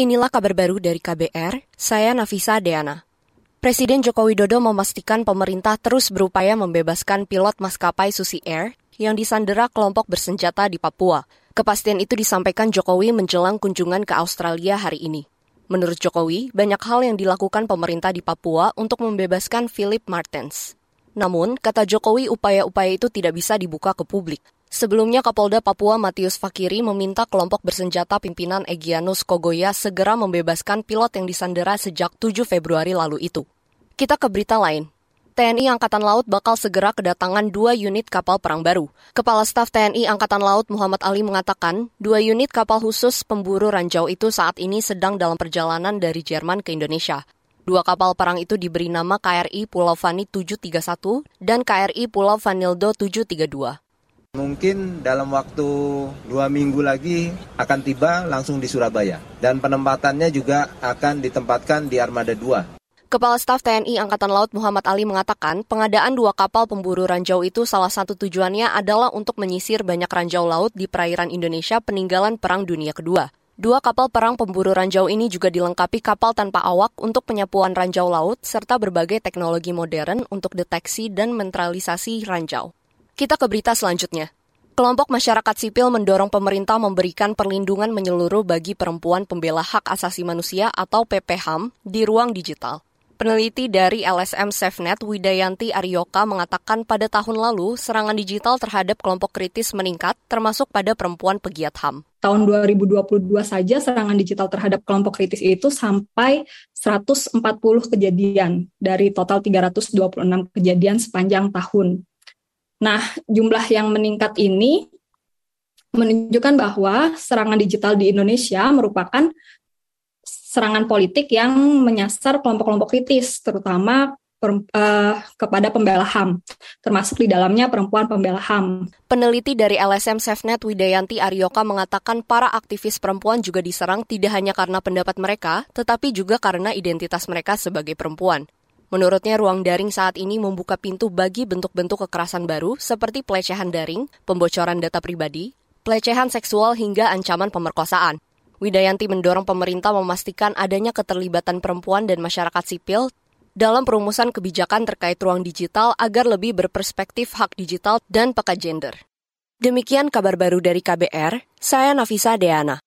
Inilah kabar baru dari KBR, saya Nafisa Deana. Presiden Joko Widodo memastikan pemerintah terus berupaya membebaskan pilot maskapai Susi Air yang disandera kelompok bersenjata di Papua. Kepastian itu disampaikan Jokowi menjelang kunjungan ke Australia hari ini. Menurut Jokowi, banyak hal yang dilakukan pemerintah di Papua untuk membebaskan Philip Martens. Namun, kata Jokowi, upaya-upaya itu tidak bisa dibuka ke publik. Sebelumnya Kapolda Papua Matius Fakiri meminta kelompok bersenjata pimpinan Egyanus Kogoya segera membebaskan pilot yang disandera sejak 7 Februari lalu itu. Kita ke berita lain. TNI Angkatan Laut bakal segera kedatangan dua unit kapal perang baru. Kepala Staf TNI Angkatan Laut Muhammad Ali mengatakan, dua unit kapal khusus pemburu ranjau itu saat ini sedang dalam perjalanan dari Jerman ke Indonesia. Dua kapal perang itu diberi nama KRI Pulau Fani 731 dan KRI Pulau Vanildo 732. Mungkin dalam waktu dua minggu lagi akan tiba langsung di Surabaya. Dan penempatannya juga akan ditempatkan di Armada 2. Kepala Staf TNI Angkatan Laut Muhammad Ali mengatakan pengadaan dua kapal pemburu ranjau itu salah satu tujuannya adalah untuk menyisir banyak ranjau laut di perairan Indonesia peninggalan Perang Dunia Kedua. Dua kapal perang pemburu ranjau ini juga dilengkapi kapal tanpa awak untuk penyapuan ranjau laut serta berbagai teknologi modern untuk deteksi dan mentralisasi ranjau. Kita ke berita selanjutnya. Kelompok masyarakat sipil mendorong pemerintah memberikan perlindungan menyeluruh bagi perempuan pembela hak asasi manusia atau PPHAM di ruang digital. Peneliti dari LSM SafeNet Widayanti Aryoka mengatakan pada tahun lalu serangan digital terhadap kelompok kritis meningkat termasuk pada perempuan pegiat HAM. Tahun 2022 saja serangan digital terhadap kelompok kritis itu sampai 140 kejadian dari total 326 kejadian sepanjang tahun. Nah, jumlah yang meningkat ini menunjukkan bahwa serangan digital di Indonesia merupakan serangan politik yang menyasar kelompok-kelompok kritis, terutama per, uh, kepada pembela HAM, termasuk di dalamnya perempuan pembela HAM. Peneliti dari LSM SafeNet Widayanti Aryoka mengatakan para aktivis perempuan juga diserang tidak hanya karena pendapat mereka, tetapi juga karena identitas mereka sebagai perempuan. Menurutnya, ruang daring saat ini membuka pintu bagi bentuk-bentuk kekerasan baru seperti pelecehan daring, pembocoran data pribadi, pelecehan seksual hingga ancaman pemerkosaan. Widayanti mendorong pemerintah memastikan adanya keterlibatan perempuan dan masyarakat sipil dalam perumusan kebijakan terkait ruang digital agar lebih berperspektif hak digital dan peka gender. Demikian kabar baru dari KBR, saya Nafisa Deana.